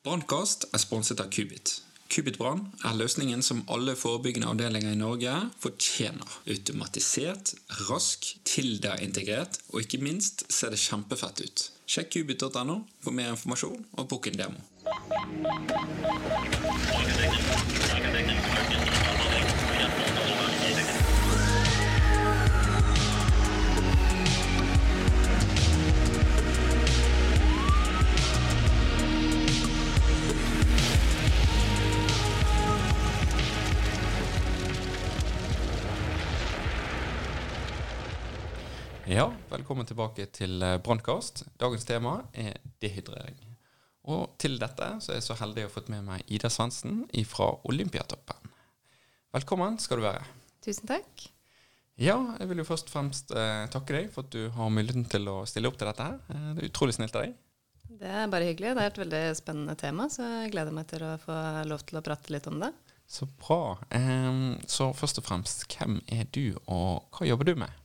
Brannkast er sponset av Kubit. Kubit Brann er løsningen som alle forebyggende avdelinger i Norge fortjener. Automatisert, rask, Tilda-integrert, og ikke minst ser det kjempefett ut. Sjekk kubit.no for mer informasjon og bukk en demo. Ja, velkommen tilbake til eh, Brannkast. Dagens tema er dehydrering. Og til dette så er jeg så heldig å ha fått med meg Ida Svendsen fra Olympiatoppen. Velkommen skal du være. Tusen takk. Ja, jeg vil jo først og fremst eh, takke deg for at du har muligheten til å stille opp til dette her. Eh, det er utrolig snilt av deg. Det er bare hyggelig. Det er et veldig spennende tema, så jeg gleder meg til å få lov til å prate litt om det. Så bra. Eh, så først og fremst, hvem er du, og hva jobber du med?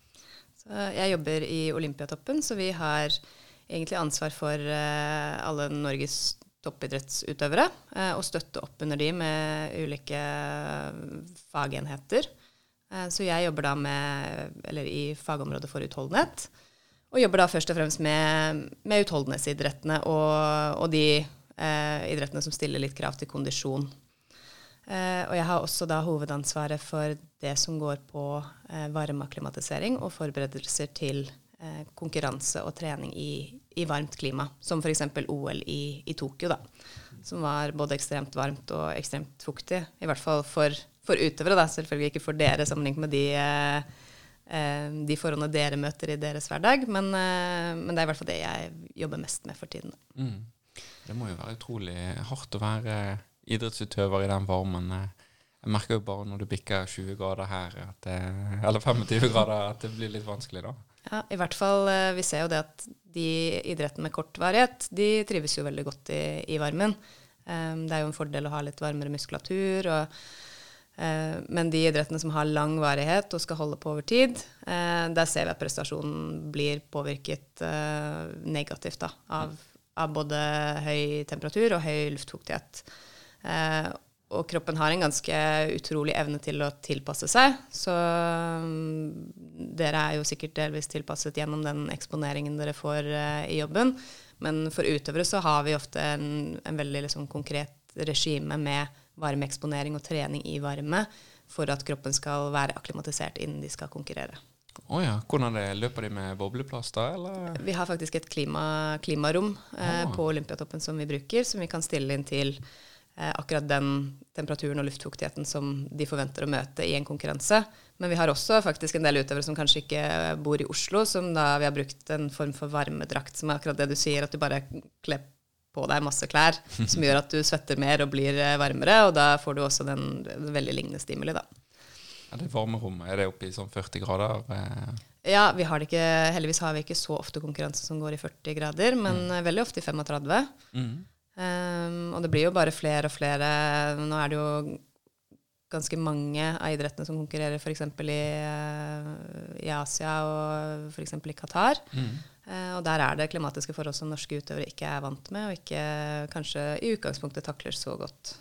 Jeg jobber i Olympiatoppen, så vi har egentlig ansvar for eh, alle Norges toppidrettsutøvere, eh, og støtte opp under de med ulike fagenheter. Eh, så jeg jobber da med, eller i fagområdet for utholdenhet, og jobber da først og fremst med, med utholdenhetsidrettene og, og de eh, idrettene som stiller litt krav til kondisjon. Eh, og jeg har også da hovedansvaret for det som går på eh, varmeakklimatisering og forberedelser til eh, konkurranse og trening i, i varmt klima, som f.eks. OL i, i, Tokyo, da. Som var både ekstremt varmt og ekstremt fuktig. I hvert fall for, for utøvere, da. Selvfølgelig ikke for dere sammenlignet med de, eh, de forholdene dere møter i deres hverdag. Men, eh, men, det er i hvert fall det jeg jobber mest med for tiden. Mm. Det må jo være utrolig hardt å være idrettsutøver i den varmen. Jeg merker jo bare når du bikker 20 grader her, det, eller 25 grader, at det blir litt vanskelig da. Ja, i hvert fall. Vi ser jo det at de idrettene med kort varighet, de trives jo veldig godt i, i varmen. Um, det er jo en fordel å ha litt varmere muskulatur. Og, uh, men de idrettene som har lang varighet og skal holde på over tid, uh, der ser vi at prestasjonen blir påvirket uh, negativt da, av, av, både høy temperatur og høy luftfuktighet. Eh, og kroppen har en ganske utrolig evne til å tilpasse seg. Så um, dere er jo sikkert delvis tilpasset gjennom den eksponeringen dere får uh, i jobben. Men for utøvere så har vi ofte en, en veldig liksom, konkret regime med varmeeksponering og trening i varme for at kroppen skal være akklimatisert innen de skal konkurrere. Oh ja. Hvordan det, Løper de med bobleplaster, eller? Vi har faktisk et klima, klimarom eh, oh. på Olympiatoppen som vi bruker, som vi kan stille inn til Eh, akkurat den temperaturen og luftfuktigheten som de forventer å møte i en konkurranse. Men vi har også faktisk en del utøvere som kanskje ikke bor i Oslo, som da vi har brukt en form for varmedrakt, som er akkurat det du sier, at du bare kler på deg masse klær, som gjør at du svetter mer og blir eh, varmere, og da får du også den, veldig lignende stimuli, da. Ja, det varmerommet, er det oppe i sånn 40 grader? Eh? Ja, vi har det ikke, heldigvis har vi ikke så ofte konkurranse som går i 40 grader, men mm. veldig ofte i 35. Mm. Um, og det blir jo bare flere og flere. Nå er det jo ganske mange av idrettene som konkurrerer f.eks. I, uh, i Asia og f.eks. i Qatar. Mm. Uh, og der er det klimatiske forhold som norske utøvere ikke er vant med, og ikke kanskje i utgangspunktet takler så godt.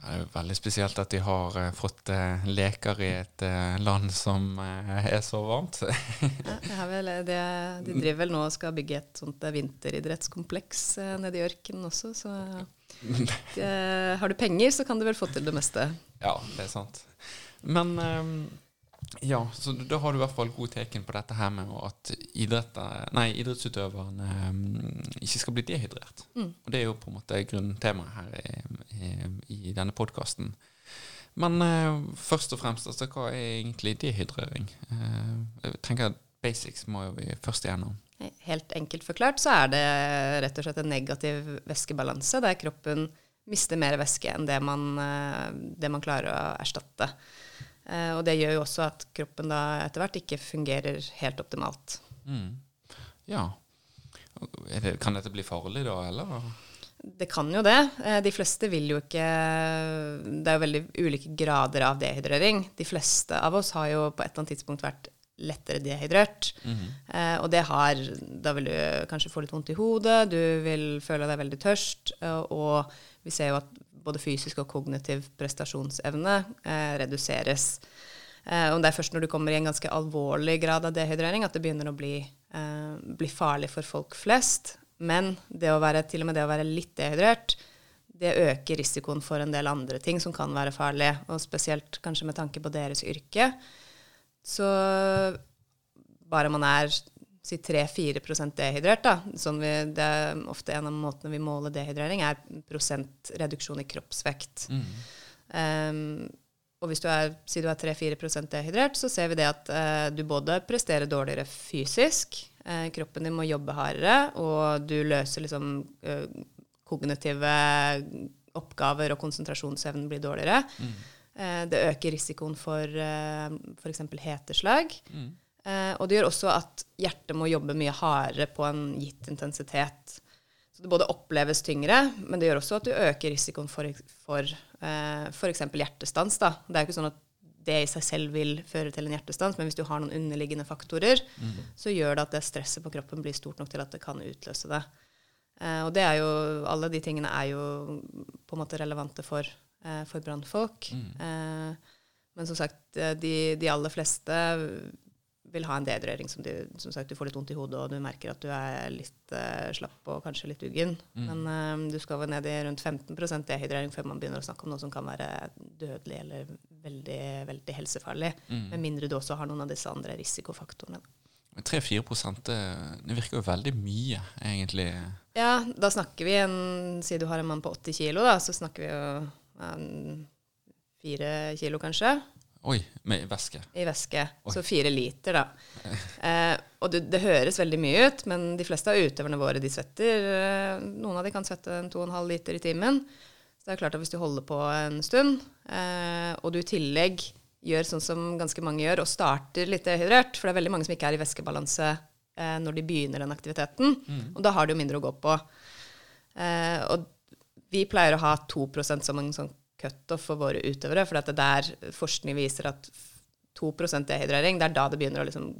Ja, det er veldig spesielt at de har uh, fått uh, leker i et uh, land som er så varmt. ja, vel, det, de driver vel nå og skal bygge et sånt vinteridrettskompleks nede i ørkenen også, så de, har du penger, så kan du vel få til det meste. Ja, det er sant. Men um, ja, så da har du i hvert fall god teken på dette her med at nei, idrettsutøverne um, ikke skal bli dehydrert. Mm. Og det er jo på en måte grunntemaet her i, i, i denne podkasten. Men uh, først og fremst, altså, hva er egentlig dehydrering? Uh, jeg tenker at Basics må jo vi først igjennom. Helt enkelt forklart så er det rett og slett en negativ væskebalanse, der kroppen mister mer væske enn det man, uh, det man klarer å erstatte. Eh, og det gjør jo også at kroppen da etter hvert ikke fungerer helt optimalt. Mm. Ja. Det, kan dette bli farlig da, eller? Det kan jo det. Eh, de fleste vil jo ikke Det er jo veldig ulike grader av dehydrering. De fleste av oss har jo på et eller annet tidspunkt vært lettere dehydrert. Eh, og det har Da vil du kanskje få litt vondt i hodet, du vil føle deg veldig tørst, og vi ser jo at både fysisk og kognitiv prestasjonsevne eh, reduseres. Eh, og det er først når du kommer i en ganske alvorlig grad av dehydrering at det begynner å bli, eh, bli farlig for folk flest. Men det å være, til og med det å være litt dehydrert, det øker risikoen for en del andre ting som kan være farlige. Og spesielt kanskje med tanke på deres yrke. Så bare man er si 3-4 dehydrert, da, sånn vi, det er ofte en av måtene vi måler dehydrering, er prosentreduksjon i kroppsvekt. Um, og hvis du er, si du er 3-4% dehydrert, så ser vi det at uh, du både presterer dårligere fysisk, uh, kroppen din må jobbe hardere, og du løser liksom uh, kognitive oppgaver og konsentrasjonsevnen blir dårligere. Mm. Det øker risikoen for uh, f.eks. heteslag. Mm. Eh, og det gjør også at hjertet må jobbe mye hardere på en gitt intensitet. Så det både oppleves tyngre, men det gjør også at du øker risikoen for, for eh, f.eks. hjertestans. Da. Det er jo ikke sånn at det i seg selv vil føre til en hjertestans, men hvis du har noen underliggende faktorer, mm. så gjør det at det stresset på kroppen blir stort nok til at det kan utløse det. Eh, og det er jo, alle de tingene er jo på en måte relevante for, eh, for brannfolk. Mm. Eh, men som sagt, eh, de, de, aller fleste vil ha en dehydrering som, du som sagt, du får litt vondt i hodet, og du merker at du er litt uh, slapp og kanskje litt uggen. Mm. Men uh, du skal vel ned i rundt 15% dehydrering før man begynner å snakke om noe som kan være dødelig eller veldig, veldig helsefarlig. Mm. Med mindre du også har noen av disse andre risikofaktorene. 3-4 det, det virker jo veldig mye, egentlig. Ja, da snakker vi en Si du har en mann på 80 kilo, da, så snakker vi jo um, 4 kilo, kanskje. Oi, med væske? I væske. Oi. Så fire liter, da. eh, og det, det, høres veldig mye ut, men de fleste av utøverne våre de svetter eh, Noen av de kan svette en 2,5 liter i timen. Så det er klart at hvis du holder på en stund, eh, og du i tillegg gjør sånn som ganske mange gjør, og starter litt dehydrert. For det er veldig mange som ikke er i væskebalanse eh, når de begynner den aktiviteten. Mm. Og da har de jo mindre å gå på. Eh, og vi pleier å ha 2% som en sånn cutoff for våre utøvere, for det er der forskning viser at 2% dehydrering, det er da det begynner å liksom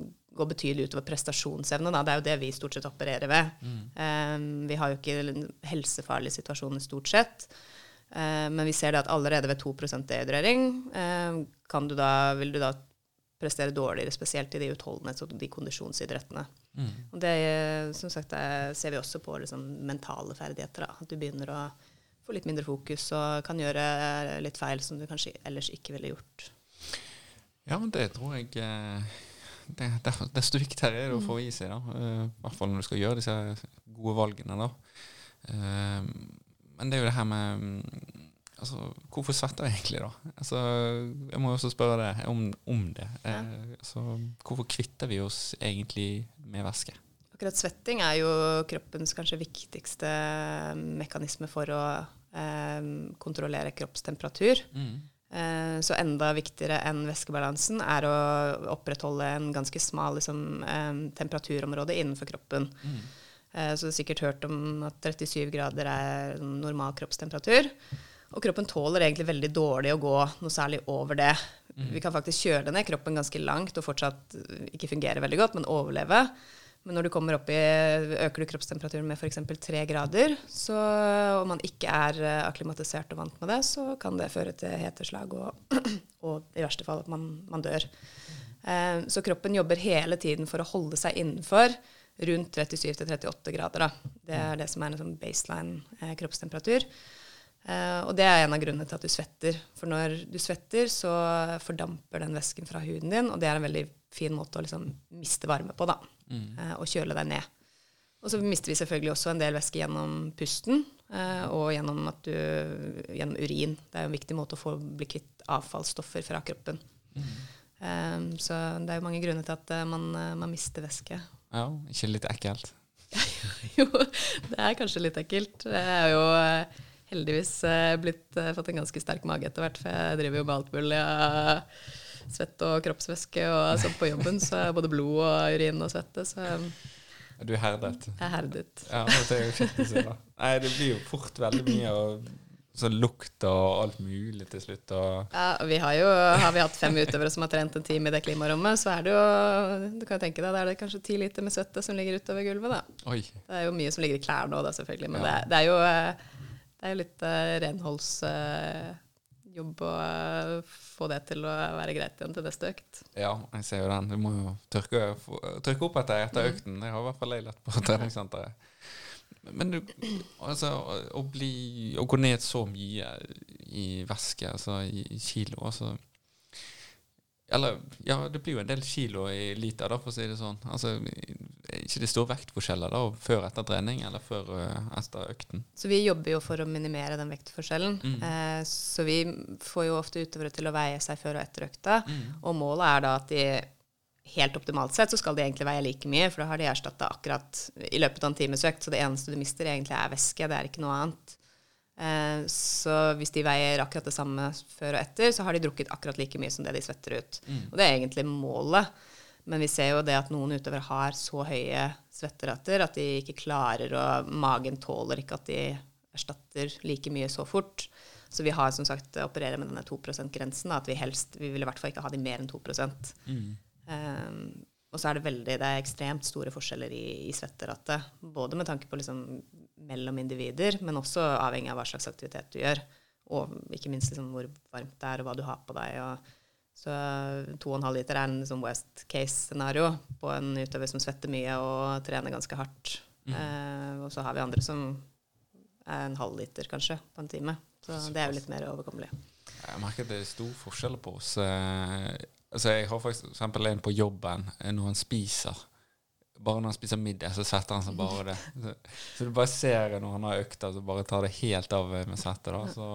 gå betydelig utover prestasjonsevne. Da. Det er jo det vi stort sett opererer ved. Mm. Um, vi har jo ikke helsefarlige situasjoner stort sett. Uh, men vi ser det at allerede ved 2% dehydrering kan du da, vil du da prestere dårligere, spesielt i de utholdenhets- og de kondisjonsidrettene. Mm. Og det som sagt, ser vi også på liksom, mentale ferdigheter. Da. At du begynner å få litt mindre fokus og kan gjøre litt feil som du kanskje ellers ikke ville gjort. Ja, men det tror jeg eh, det, det, Desto viktigere er det å få i seg, da. I hvert fall når du skal gjøre disse gode valgene. da. Men det er jo det her med mm, altså, Hvorfor svetter jeg egentlig, da? Altså, jeg må jo også spørre deg om, om, det. Ja. Eh, altså, hvorfor kvitter vi oss egentlig med væske? Akkurat svetting er jo kroppens kanskje viktigste mekanisme for å eh, kontrollere kroppstemperatur. Mm. Eh, så enda viktigere enn væskebalansen er å opprettholde en ganske smal liksom, eh, temperaturområde innenfor kroppen. Mm. Eh, så du har sikkert hørt om at 37 grader er normal kroppstemperatur. Og kroppen tåler egentlig veldig dårlig å gå noe særlig over det. Mm. Vi kan faktisk kjøle ned kroppen ganske langt og fortsatt ikke fungere veldig godt, men overleve. Men når du kommer opp i, øker du kroppstemperaturen med f.eks. tre grader, så, og man ikke er eh, akklimatisert og vant med det, så kan det føre til heteslag og, og i verste fall at man, man dør. Eh, så kroppen jobber hele tiden for å holde seg innenfor rundt 37-38 grader. Da. Det er det som er en sånn baseline eh, kroppstemperatur. Og det er en av grunnene til at du svetter. For når du svetter, så fordamper den væsken fra huden din, og det er en veldig fin måte å liksom miste varme på, da. Mm. Eh, og kjøle deg ned. Og så mister vi selvfølgelig også en del væske gjennom pusten eh, og gjennom, du, gjennom, urin. Det er jo en viktig måte å få bli kvitt avfallsstoffer fra kroppen. Mm. Um, så det er jo mange grunner til at man, man, mister væske. Ja, Ikke litt ekkelt? jo, det er kanskje litt ekkelt. Jeg er jo heldigvis blitt, fått en ganske sterk mage etter hvert, for jeg driver jo med alt mulig av svett og kroppsvæske og sånn på jobben. Så er både blod og urin og svette. Så du er herdet? Jeg er herdet. Ja, det er jo fint å si, da. Nei, det blir jo fort veldig mye. og så lukt og alt mulig til slutt. Og Ja, vi har jo har vi hatt fem utøvere som har trent en time i det klimarommet, så er det jo Du kan jo tenke deg, da er det kanskje ti liter med svette som ligger utover gulvet, da. oi. Det er jo mye som ligger i klær nå, da, selvfølgelig. Men Ja. det, det, er jo, det er jo litt uh, renholdsjobb å og få det til å være greit igjen til neste økt. Ja, jeg ser jo den. Du må jo tørke, tørke opp etter etter økten. Det har i hvert fall jeg lett på treningssenteret. Men du, altså, å, bli, å gå ned så mye i væske, altså i kilo, altså Eller, ja, det blir jo en del kilo i liter, da, for å si det sånn. Altså, er ikke det store vektforskjeller da, før etter trening eller før uh, etter økten? Så vi jobber jo for å minimere den vektforskjellen. Eh, så vi får jo ofte utøvere til å veie seg før og etter økta. Og målet er da at de helt optimalt sett så skal de egentlig veie like mye, for da har de erstatta akkurat i løpet av en times økt. Så det eneste du mister, egentlig er væske. Det er ikke noe annet. Eh, så hvis de veier akkurat det samme før og etter, så har de drukket akkurat like mye som det de svetter ut. Og det er egentlig målet. Men vi ser jo det at noen utøvere har så høye svetterater at de ikke klarer å Magen tåler ikke at de erstatter like mye så fort. Så vi har som sagt opererer med denne 2 %-grensen. At vi helst Vi vil i hvert fall ikke ha de mer enn 2 um, Og så er det veldig Det er ekstremt store forskjeller i, i svetteratet. Både med tanke på liksom mellom individer, men også avhengig av hva slags aktivitet du gjør. Og ikke minst liksom hvor varmt det er, og hva du har på deg. og så 2,5 liter er en liksom worst case-scenario på en utøver som svetter mye og trener ganske hardt. Eh, og så har vi andre som er en halv liter, kanskje, på en time. Så det er jo litt mer overkommelig. Jeg merker at det er stor forskjell på oss. Eh, altså jeg har for eksempel en på jobben eh, når han spiser. Bare når han spiser middag, så svetter han seg bare det. Så, så du bare ser når han har økta, så bare tar det helt av med svette. da. Så,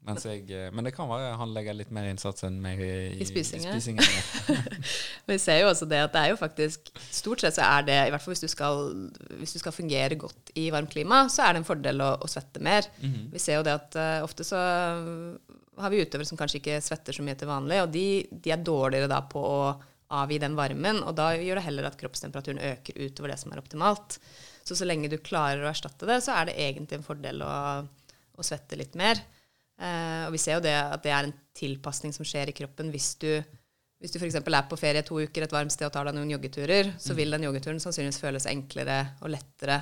jeg, eh, men det kan være han legger litt mer innsats enn meg i, I spisingen. I spisingen vi ser jo også det at det er jo faktisk Stort sett så er det, i hvert fall hvis du skal, hvis du skal fungere godt i varmt klima, så er det en fordel å, å svette mer. Vi ser jo det at uh, ofte så har vi utøvere som kanskje ikke svetter så mye til vanlig, og de, de er dårligere da på å avgi den varmen, og da gjør det heller at kroppstemperaturen øker utover det som er optimalt. Så så lenge du klarer å erstatte det, så er det egentlig en fordel å, å svette litt mer. Eh, og vi ser jo det at det er en tilpasning som skjer i kroppen hvis du hvis du f.eks. er på ferie to uker et varmt sted og tar deg noen joggeturer, så vil den joggeturen sannsynligvis føles enklere og lettere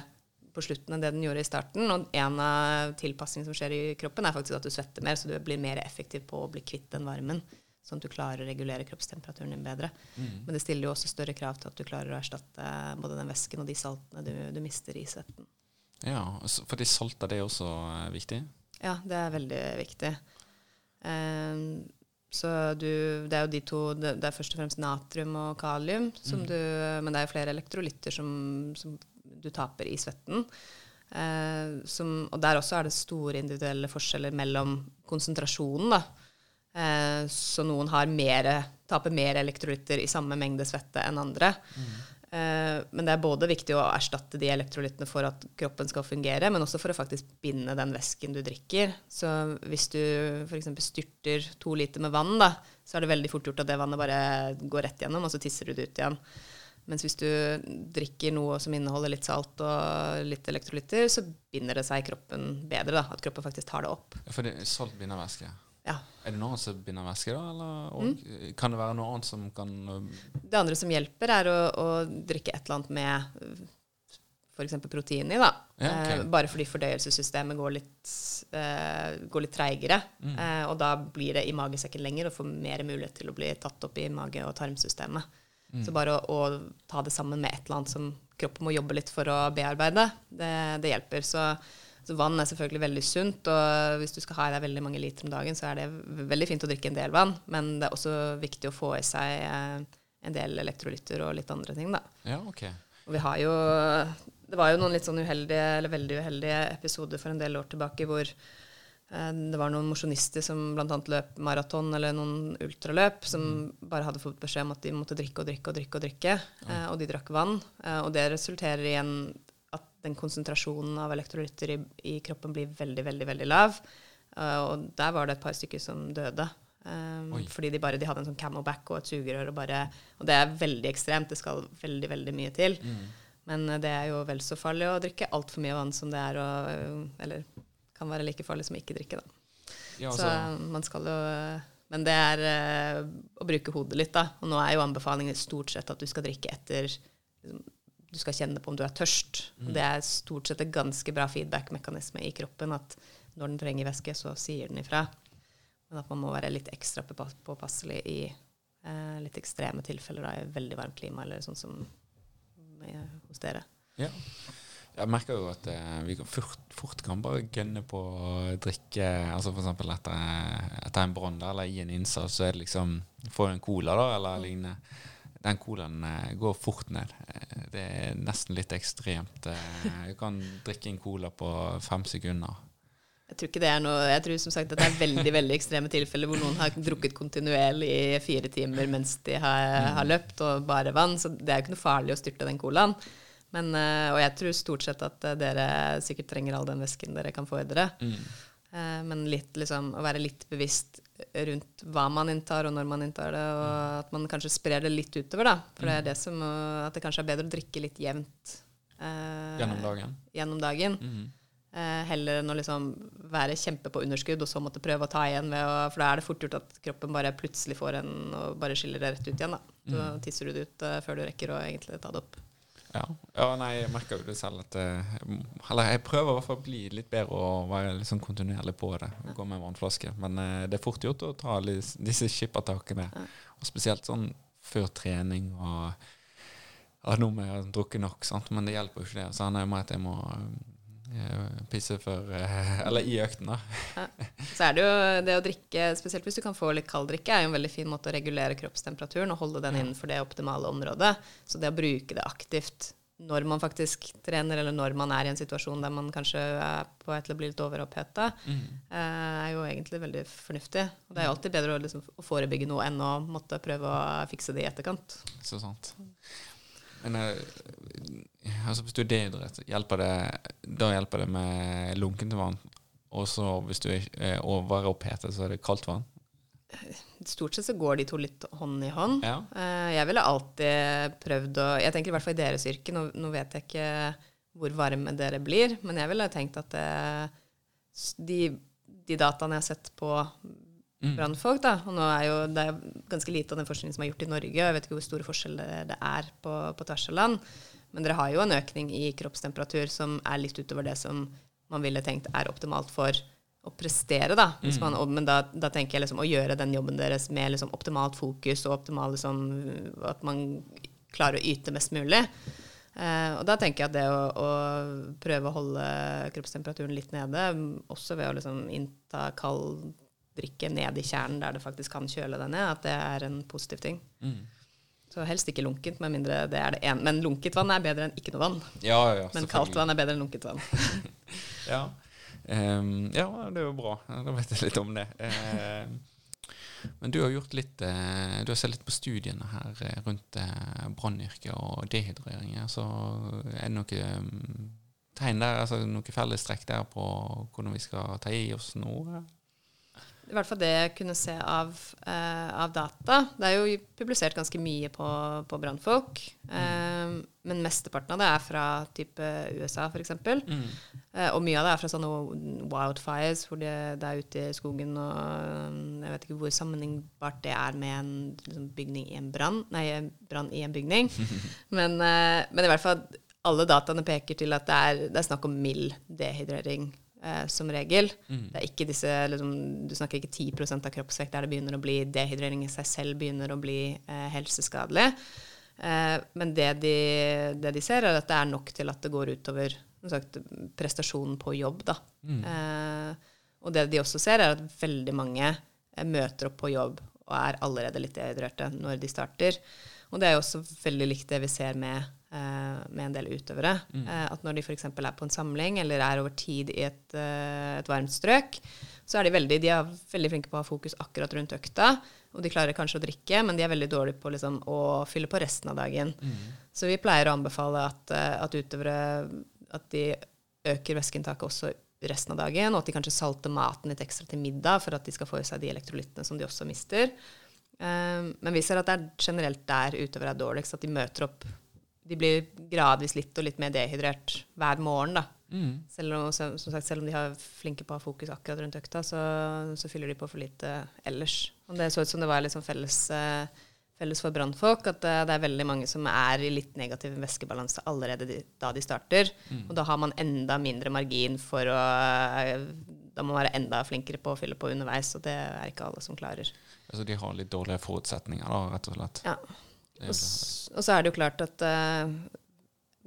på slutten enn det den gjorde i starten. Og en av tilpasningene som skjer i kroppen, er faktisk at du svetter mer, så du blir mer effektiv på å bli kvitt den varmen. Sånn at du klarer å regulere kroppstemperaturen din bedre. Men det stiller jo også større krav til at du klarer å erstatte både den væsken og de saltene du, du mister i svetten. ja, så- salt er det også eh, viktig? Ja, det er veldig viktig. Um, så du, det er jo de to Det, er først og fremst natrium og kalium, som du, men det er jo flere elektrolytter som, som du taper i svetten. Eh, som, og der også er det store individuelle forskjeller mellom konsentrasjonen. da. Eh, så noen har mere, taper mer elektrolytter i samme mengde svette enn andre. Mm. men det er både viktig å erstatte de elektrolyttene for at kroppen skal fungere, men også for å faktisk binde den væsken du drikker. Så hvis du f.eks. styrter to liter med vann, da, så er det veldig fort gjort at det vannet bare går rett gjennom, og så tisser du det ut igjen. Mens hvis du drikker noe som inneholder litt salt og litt elektrolytter, så binder det seg i kroppen bedre. da, At kroppen faktisk tar det opp. Ja, For det, salt binder væske. Ja. Er det noe annet som binder væske, da? Eller, og, Mm. Kan det være noe annet som kan Det andre som hjelper, er å, å drikke et eller annet med f.eks. protein i. da. Ja, okay. eh, bare fordi fordøyelsessystemet går litt, eh, går litt treigere. Mm. Eh, og da blir det i magesekken lenger og får mer mulighet til å bli tatt opp i mage- og tarmsystemet. Mm. Så bare å, å ta det sammen med et eller annet som kroppen må jobbe litt for å bearbeide, det, det hjelper. Så, så vann er selvfølgelig veldig sunt, og hvis du skal ha i deg veldig mange liter om dagen, så er det veldig fint å drikke en del vann, men det er også viktig å få i seg eh, en del elektrolytter og litt andre ting, da. Ja, ok. Og vi har jo Det var jo noen litt sånn uheldige, eller veldig uheldige episoder for en del år tilbake hvor eh, det var noen mosjonister som bl.a. løp maraton eller noen ultraløp, som bare hadde fått beskjed om at de måtte drikke og drikke og drikke, og drikke, eh, og de drakk vann. Eh, og det resulterer i en, den konsentrasjonen av elektrolytter i, i kroppen blir veldig, veldig, veldig lav. Uh, og der var det et par stykker som døde. Um, fordi de bare de hadde en sånn camelback og et sugerør. Og, bare, og det er veldig ekstremt. Det skal veldig, veldig mye til. Men eh, det er jo vel så farlig å drikke altfor mye vann som det er å Eller kan være like farlig som ikke drikke. Da. Ja, Så altså, man skal jo Men det er uh, å bruke hodet litt, da. Og nå er jo anbefalingen stort sett at du skal drikke etter liksom, Du skal kjenne på om du er tørst. Mm. det er stort sett en ganske bra feedback-mekanisme i kroppen at når den trenger væske, så sier den ifra. Men at man må være litt ekstra påpasselig i eh, litt ekstreme tilfeller, da, i veldig varmt klima, eller sånn som eh, hos dere. ja. Jeg merker jo at eh, vi fort, fort kan bare gønne på å drikke altså eksempel etter, etter en brann eller i en innsats, så er det liksom Få en cola, da, eller lignende. Den colaen eh, går fort ned. Eh, Det er nesten litt ekstremt. Eh, Du kan drikke en cola på fem sekunder. Jeg tror ikke det er noe, jeg tror som sagt at det er veldig veldig ekstreme tilfeller hvor noen har drukket kontinuerlig i fire timer mens de har, har løpt, og bare vann. Så det er jo ikke noe farlig å styrte den colaen. Men, eh, og jeg tror stort sett at eh, dere sikkert trenger all den væsken dere kan få i dere. Mm. Men litt, liksom, å være litt bevisst rundt hva man inntar, og når man inntar det, og at man kanskje sprer det litt utover. da. For det er det som, eh, at det kanskje er bedre å drikke litt jevnt eh, Gjennom dagen. gjennom dagen. Eh, heller enn å liksom være kjempe på underskudd og så måtte prøve å ta igjen. Ved å, for da er det fort gjort at kroppen bare plutselig får en og bare skiller det rett ut igjen. da. Så tisser du det ut eh, før du rekker å egentlig ta det opp. Ja. ja, nei, jeg merker jo det selv at eh, Eller jeg prøver i hvert fall å bli litt bedre og være litt sånn kontinuerlig på det. Og gå med vannflaske. Men eh, det er fort gjort å ta disse skippertakene. Og spesielt sånn før trening og ja, Nå må jeg ha drukket nok, sant? men det hjelper jo ikke det. Så han er med at jeg må eh, pisse før eh, Eller i økten, da. Så er det jo det å drikke, spesielt hvis du kan få litt kalddrikke, er jo en veldig fin måte å regulere kroppstemperaturen og holde den innenfor det optimale området. Så det å bruke det aktivt når man faktisk trener, eller når man er i en situasjon der man kanskje er på vei til å bli litt overoppheta, mm. er jo egentlig veldig fornuftig. Og det er jo alltid bedre å, liksom, å forebygge noe enn å måtte prøve å fikse det i etterkant. Så sant. Men eh, altså hvis du er dehydrert, hjelper det, da hjelper det med lunkent vann. Og så hvis du er overopphetet, så er det kaldt vann. Stort sett så går de to litt hånd i hånd. Ja. Eh, Jeg ville alltid prøvd å Jeg tenker i hvert fall i deres yrke. Nå, nå vet jeg ikke hvor varme dere blir, men jeg ville tenkt at det, de, de dataene jeg har sett på brannfolk da, Og nå er jo det er ganske lite av den forskningen som er gjort i Norge, jeg vet ikke hvor store forskjeller det er på, på tvers av land, men dere har jo en økning i kroppstemperatur som er litt utover det som man ville tenkt er optimalt for å prestere, da. Hvis man, men da, da tenker jeg liksom å gjøre den jobben deres med liksom optimalt fokus og optimal liksom, At man klarer å yte mest mulig. Eh, og da tenker jeg at det å, å prøve å holde kroppstemperaturen litt nede, også ved å liksom innta kald drikke ned i kjernen der det faktisk kan kjøle deg ned, at det er en positiv ting. Så helst ikke lunkent, med mindre det er det ene. Men lunket vann er bedre enn ikke noe vann. Ja, ja, Men kaldt vann er bedre enn lunket vann. Ja. Um, ja, det er jo bra. Da vet jeg litt om det. Ehm, men du har gjort litt eh, Du har sett litt på studiene her eh, rundt eh, brannyrket og dehydrering. Så er det noe mm, tegn der, altså noe fellestrekk der på hvordan vi skal ta i oss nå? I hvert fall det jeg kunne se av, uh, av data. Det er jo publisert ganske mye på, på brannfolk. Uh, men mesteparten av det er fra type USA, f.eks. Eh, og mye av det er fra sånne wildfires, hvor det, det er ute i skogen og Jeg vet ikke hvor sammenlignbart det er med en liksom, bygning i en brann. Nei, brann i en bygning. men, men i hvert fall alle dataene peker til at det er, det er snakk om mild dehydrering eh, som regel. Det er ikke disse, liksom, du snakker ikke 10% av kroppsvekt der det begynner å bli dehydrering i seg selv begynner å bli eh, helseskadelig. Eh, men det de, det de ser, er at det er nok til at det går utover sagt, prestasjonen på jobb. Da. Eh, og det de også ser, er at veldig mange eh, møter opp på jobb og er allerede litt dehydrerte når de starter. Og det er jo også veldig likt det vi ser med, med en del utøvere. Eh, at når de f.eks. er på en samling eller er over tid i et, eh, et varmt strøk, så er de veldig, de er veldig flinke på å ha fokus akkurat rundt økta. Og de klarer kanskje å drikke, men de er veldig dårlige på liksom, å fylle på resten av dagen. Så vi pleier å anbefale at, eh, at utøvere at de øker væskeinntaket også resten av dagen, og at de kanskje salter maten litt ekstra til middag for at de skal få i seg de elektrolyttene som de også mister. Um, men vi ser at det er generelt der utøvere er dårligst, at de møter opp De blir gradvis litt og litt mer dehydrert hver morgen. da. Mm. Selv, om, som sagt, selv om de har flinke på å ha fokus akkurat rundt økta, så, så fyller de på for lite ellers. Og det så ut som det var liksom felles, eh, felles for brannfolk, at det, det, er veldig mange som er i litt negativ væskebalanse allerede de, da de starter. Mm. Og da har man enda mindre margin for å Da må man være enda flinkere på å fylle på underveis, og det er ikke alle som klarer. Altså de har litt dårlige forutsetninger, da, rett og slett? Ja. Og, og så er det jo klart at uh,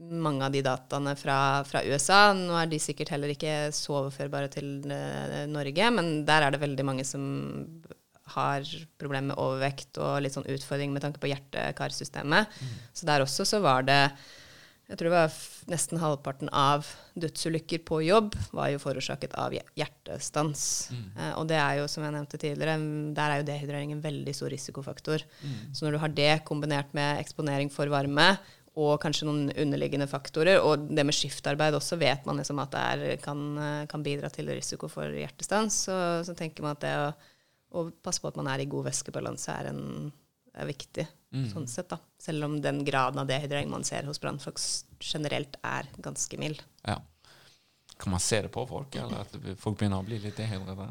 mange av de dataene fra, fra, USA Nå er de sikkert heller ikke så overførbare til uh, Norge, men der er det veldig mange som har problemer med overvekt og litt sånn utfordring med tanke på hjerte-karsystemet. Mm. Så der også så var det jeg tror det var nesten halvparten av dødsulykker på jobb var jo forårsaket av hjertestans. Mm. Eh, og det er jo, som jeg nevnte tidligere, der er jo dehydrering en veldig stor risikofaktor. Mm. Så når du har det kombinert med eksponering for varme og kanskje noen underliggende faktorer, og det med skiftarbeid også, vet man liksom at det er, kan, kan, bidra til risiko for hjertestans. Så, så tenker man at det å, å, passe på at man er i god væskebalanse, er, er viktig. Mm. sånn sett da. Selv om den graden av dehydrering man ser hos brannfolk generelt er ganske mild. Ja. Kan man se det på folk, eller at folk begynner å bli litt dehydrerte?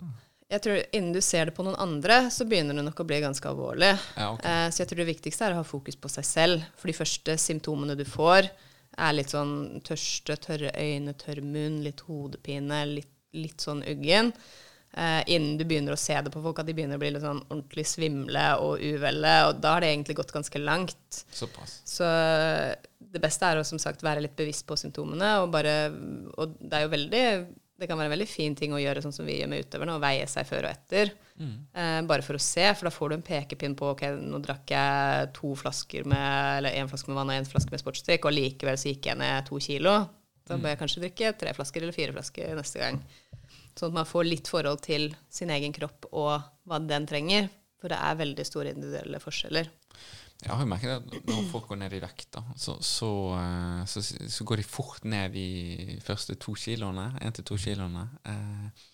Jeg tror Innen du ser det på noen andre, så begynner det nok å bli ganske alvorlig. Ja, okay. eh, så jeg tror det viktigste er å ha fokus på seg selv. For de første symptomene du får, er litt sånn tørste, tørre øyne, tørr munn, litt hodepine, litt, litt sånn uggen eh, innen du begynner å se det på folk, at de begynner å bli litt sånn ordentlig svimle og uvelle. Og da har det egentlig gått ganske langt. Såpass. Så det beste er å som sagt være litt bevisst på symptomene. Og, bare, og det er jo veldig det kan være en veldig fin ting å gjøre sånn som vi gjør med utøverne, å veie seg før og etter. Mm. Eh, bare for å se, for da får du en pekepinn på ok, nå drakk jeg to flasker med, eller én flaske med vann og én flaske med sportsdrikk, og likevel så gikk jeg ned to kilo. Da bør jeg kanskje drikke tre flasker eller fire flasker neste gang. Sånn at man får litt forhold til sin egen kropp og hva den trenger. For det er veldig store individuelle forskjeller. Jeg har jo merket at når folk går ned i vekt, da, så, så, eh, så, så, går de fort ned de første to kiloene. Én til to kiloene. Eh,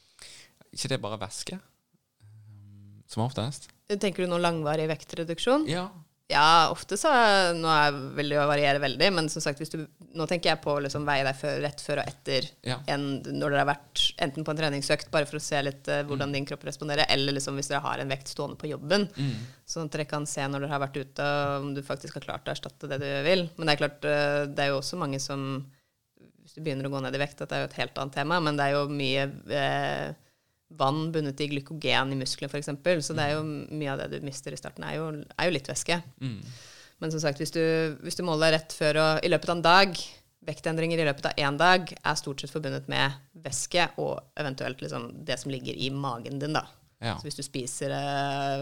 ikke det bare væske? Eh, som oftest? Tenker du noe langvarig vektreduksjon? Ja. Ja, ofte så Nå vil det jo variere veldig, men som sagt, du, nå tenker jeg på å liksom veie deg før, rett før og etter ja. en, når dere har vært enten på en treningsøkt, bare for å se litt uh, hvordan mm. din kropp responderer, eller liksom hvis dere har en vekt stående på jobben. Mm. Sånn at dere kan se når dere har vært ute, om du faktisk har klart å erstatte det du vil. Men det er klart, uh, det er jo også mange som Hvis du begynner å gå ned i vekt, at det er jo et helt annet tema, men det er jo mye uh, vann bundet i glykogen i musklene, f.eks. Så det er jo mye av det du mister i starten, er jo, er jo litt væske. Mm. Men som sagt, hvis du, hvis du måler rett før og i løpet av en dag Vektendringer i løpet av én dag er stort sett forbundet med væske og eventuelt liksom det som ligger i magen din. da. Ja. Så hvis du spiser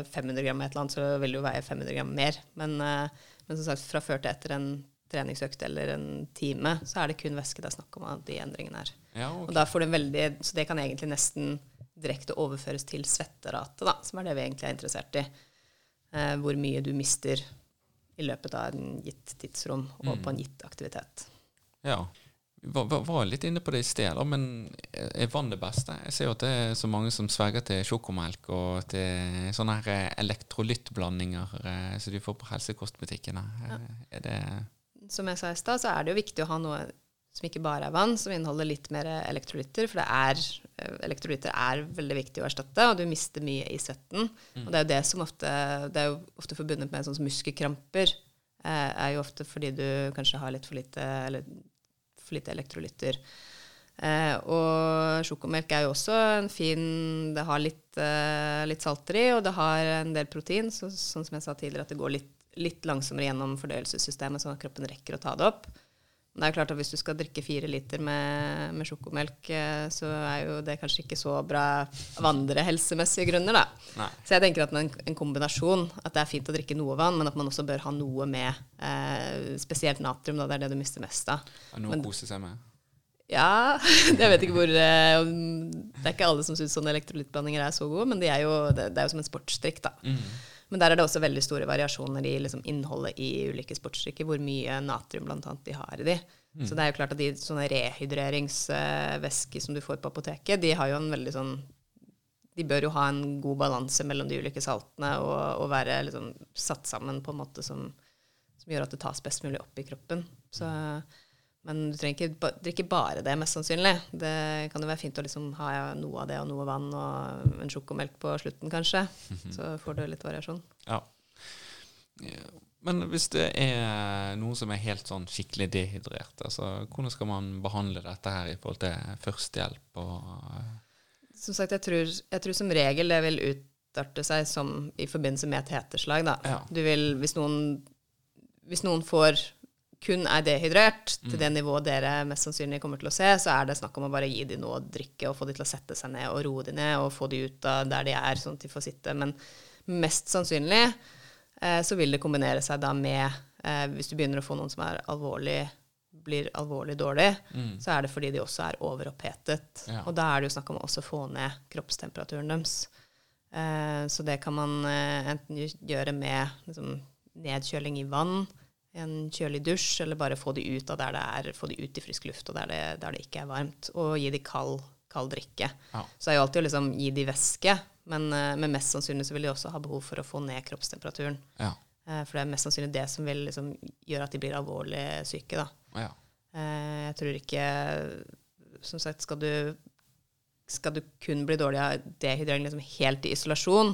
500 eh, gram et eller annet, så vil du veie 500 gram mer. Men, eh, men, som sagt, fra før til etter en treningsøkt eller en time, så er det kun væske det er snakk om av de endringene her. Ja, okay. Og da får du en veldig, Så det kan egentlig nesten direkte overføres til svetterate, da, som er det vi egentlig er interessert i. Eh, hvor mye du mister i løpet av en gitt tidsrom og mm. på en gitt aktivitet. Ja. Var, var litt inne på det i sted, men er vann det beste? Jeg ser jo at det er så mange som sverger til sjokomelk og til sånne her eh, elektrolyttblandinger eh, som de får på helsekostbutikkene. Ja. Er det Som jeg sa i stad, så er det jo viktig å ha noe som ikke bare er vann, som inneholder litt mer elektrolytter. For er, eh, elektrolytter er veldig viktig å erstatte, og du mister mye i svetten. Mm. Og det er jo det som ofte, det er jo ofte forbundet med sånn muskelkramper. Eh, er jo ofte fordi du kanskje har litt for lite, eller for lite elektrolytter. Eh, og sjokomelk er jo også en fin Det har litt, eh, litt salter i, og det har en del protein, så, sånn som jeg sa tidligere, at det går litt, litt langsommere gjennom fordøyelsessystemet, sånn at kroppen rekker å ta det opp. Det er jo klart at Hvis du skal drikke fire liter med, med sjokomelk, eh, så er jo det kanskje ikke så bra av andre helsemessige grunner. Så jeg tenker at en, en, kombinasjon, at det er fint å drikke noe vann, men at man også bør ha noe med, eh, spesielt natrium. da, Det er det du mister mest av. Noe å kose seg med? Ja, jeg vet ikke hvor eh, Det er ikke alle som syns sånne elektrolyttblandinger er så gode, men de er jo, det, det, er jo som en sportsdrikk. da. Mm. Men der er det også veldig store variasjoner i liksom, innholdet i ulike sportsdrikker, hvor mye natrium blant annet de har i de. Mm. Så det er jo klart at de sånne rehydreringsvæsker som du får på apoteket, de har jo en veldig sånn de bør jo ha en god balanse mellom de ulike saltene og, og være liksom satt sammen på en måte som, som, gjør at det tas best mulig opp i kroppen. Så men du trenger ikke drikke bare det, mest sannsynlig. Det kan jo være fint å liksom ha noe av det og noe vann og en sjokomelk på slutten, kanskje. Så får du litt variasjon. Ja. Men hvis det er noen som er helt sånn skikkelig dehydrert, altså, hvordan skal man behandle dette her i forhold til førstehjelp og Som sagt, jeg tror, jeg tror som regel det vil utarte seg som i forbindelse med et heteslag. Da. Ja. Du vil, hvis noen, hvis noen får kun er dehydrert til det nivået dere mest sannsynlig kommer til å se, så er det snakk om å bare gi dem noe å drikke og få dem til å sette seg ned og roe dem ned og få dem ut av der de er, sånn at de får sitte. Men mest sannsynlig eh, så vil det kombinere seg da med eh, Hvis du begynner å få noen som er alvorlig blir alvorlig dårlig, så er det fordi de også er overopphetet. Ja. Og da er det jo snakk om å også få ned kroppstemperaturen deres. Eh, så det kan man eh, enten gjøre med liksom, nedkjøling i vann, en kjølig dusj, eller bare få de ut av der det er, få de ut i frisk luft og der det, der det ikke er varmt, og gi de kald, kald drikke. Ja. Så er jo alltid å liksom gi de væske, men, eh, men mest sannsynlig så vil de også ha behov for å få ned kroppstemperaturen. Ja. Eh, For det er mest sannsynlig det som vil liksom gjøre at de blir alvorlig syke. Da. ja. Eh, Jeg tror ikke Som sagt, skal du, skal du kun bli dårlig av dehydrering liksom helt i isolasjon,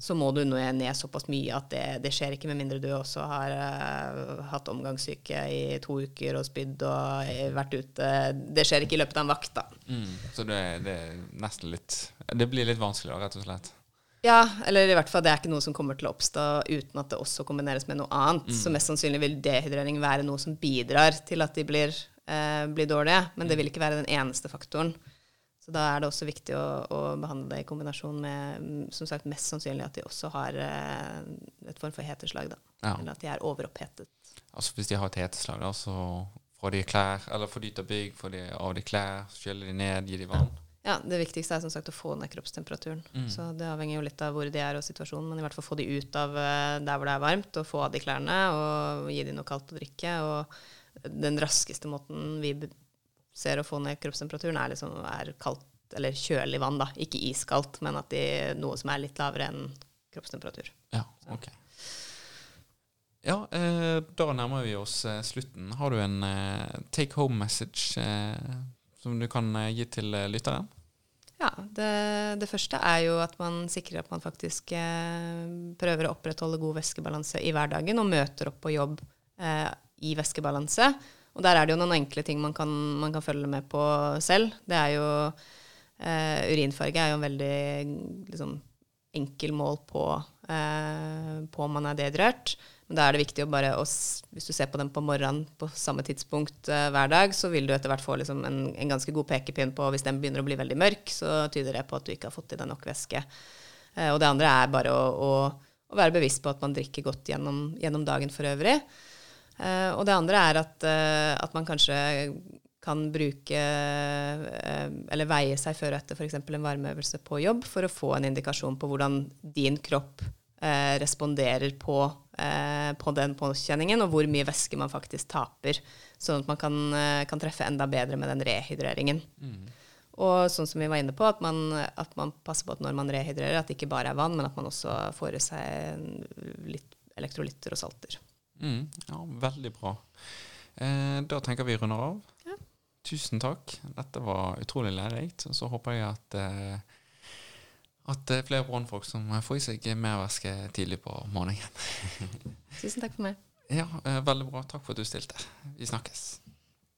så må du nå ned såpass mye at det, det skjer ikke, med mindre du også har uh, hatt omgangssyke i to uker og spydd og eh, vært ute. Det skjer ikke i løpet av en vakt, da. Mm. Så det, det er nesten litt Det blir litt vanskeligere, rett og slett. Ja, eller i hvert fall det er ikke noe som kommer til å oppstå uten at det også kombineres med noe annet. Så mest sannsynlig vil dehydrering være noe som bidrar til at de blir, uh, blir dårlige, men det vil ikke være den eneste faktoren. Så da er det også viktig å, å behandle det i kombinasjon med mm, som sagt, mest sannsynlig at de også har eh, et form for heteslag. Da. Ja. Eller at de er overopphetet. Altså Hvis de har et heteslag, da, så får de klær, eller av bygg, får de av de klær, skyller de ned, gir de vann. Ja, Det viktigste er som sagt å få ned kroppstemperaturen. Så Det avhenger jo litt av hvor de er og situasjonen, men i hvert fall få de ut av eh, der hvor det er varmt, og få av de klærne og gi de noe kaldt å drikke. Og den raskeste måten vi ser å få ned kroppstemperaturen, er liksom er kaldt eller kjølig vann. da. Ikke iskaldt, men at de, noe som er litt lavere enn kroppstemperatur. Ja, ok. Ja, eh, da nærmer vi oss eh, slutten. Har du en eh, take home message eh, som du kan eh, gi til eh, lytteren? Ja, det, det første er jo at man sikrer at man faktisk prøver å opprettholde god væskebalanse i hverdagen, og møter opp på jobb eh, i væskebalanse. Og der er det jo noen enkle ting man kan, man kan følge med på selv. Det er jo eh, Urinfarge er jo en veldig liksom, enkel mål på, eh, på om man er dehydrert. Men da er det viktig å bare, å hvis du ser på den på morgenen på samme tidspunkt eh, hver dag, så vil du etter hvert få liksom en, en ganske god pekepinn på hvis den begynner å bli veldig mørk, så tyder det på at du ikke har fått i deg nok væske. Eh, og det andre er bare å, å, å være bevisst på at man drikker godt gjennom, gjennom dagen for øvrig. Eh, og det andre er at, eh, at man kanskje kan bruke eh, eller veie seg før og etter f.eks. en varmeøvelse på jobb for å få en indikasjon på hvordan din kropp responderer på, på den påkjenningen, og hvor mye væske man faktisk taper. Sånn at man kan, kan treffe enda bedre med den rehydreringen. Og sånn som vi var inne på, at man, at man passer på at når man rehydrerer, at det ikke bare er vann, men at man også får i seg litt elektrolytter og salter. Mm, ja, veldig bra. Eh, da tenker vi runder av. Ja. Tusen takk. Dette var utrolig lærerikt. Så håper jeg at eh, at det er flere brannfolk som får i seg mer væske tidlig på morgenen. Tusen takk for meg. Ja, eh, veldig bra. Takk for at du stilte. Vi snakkes.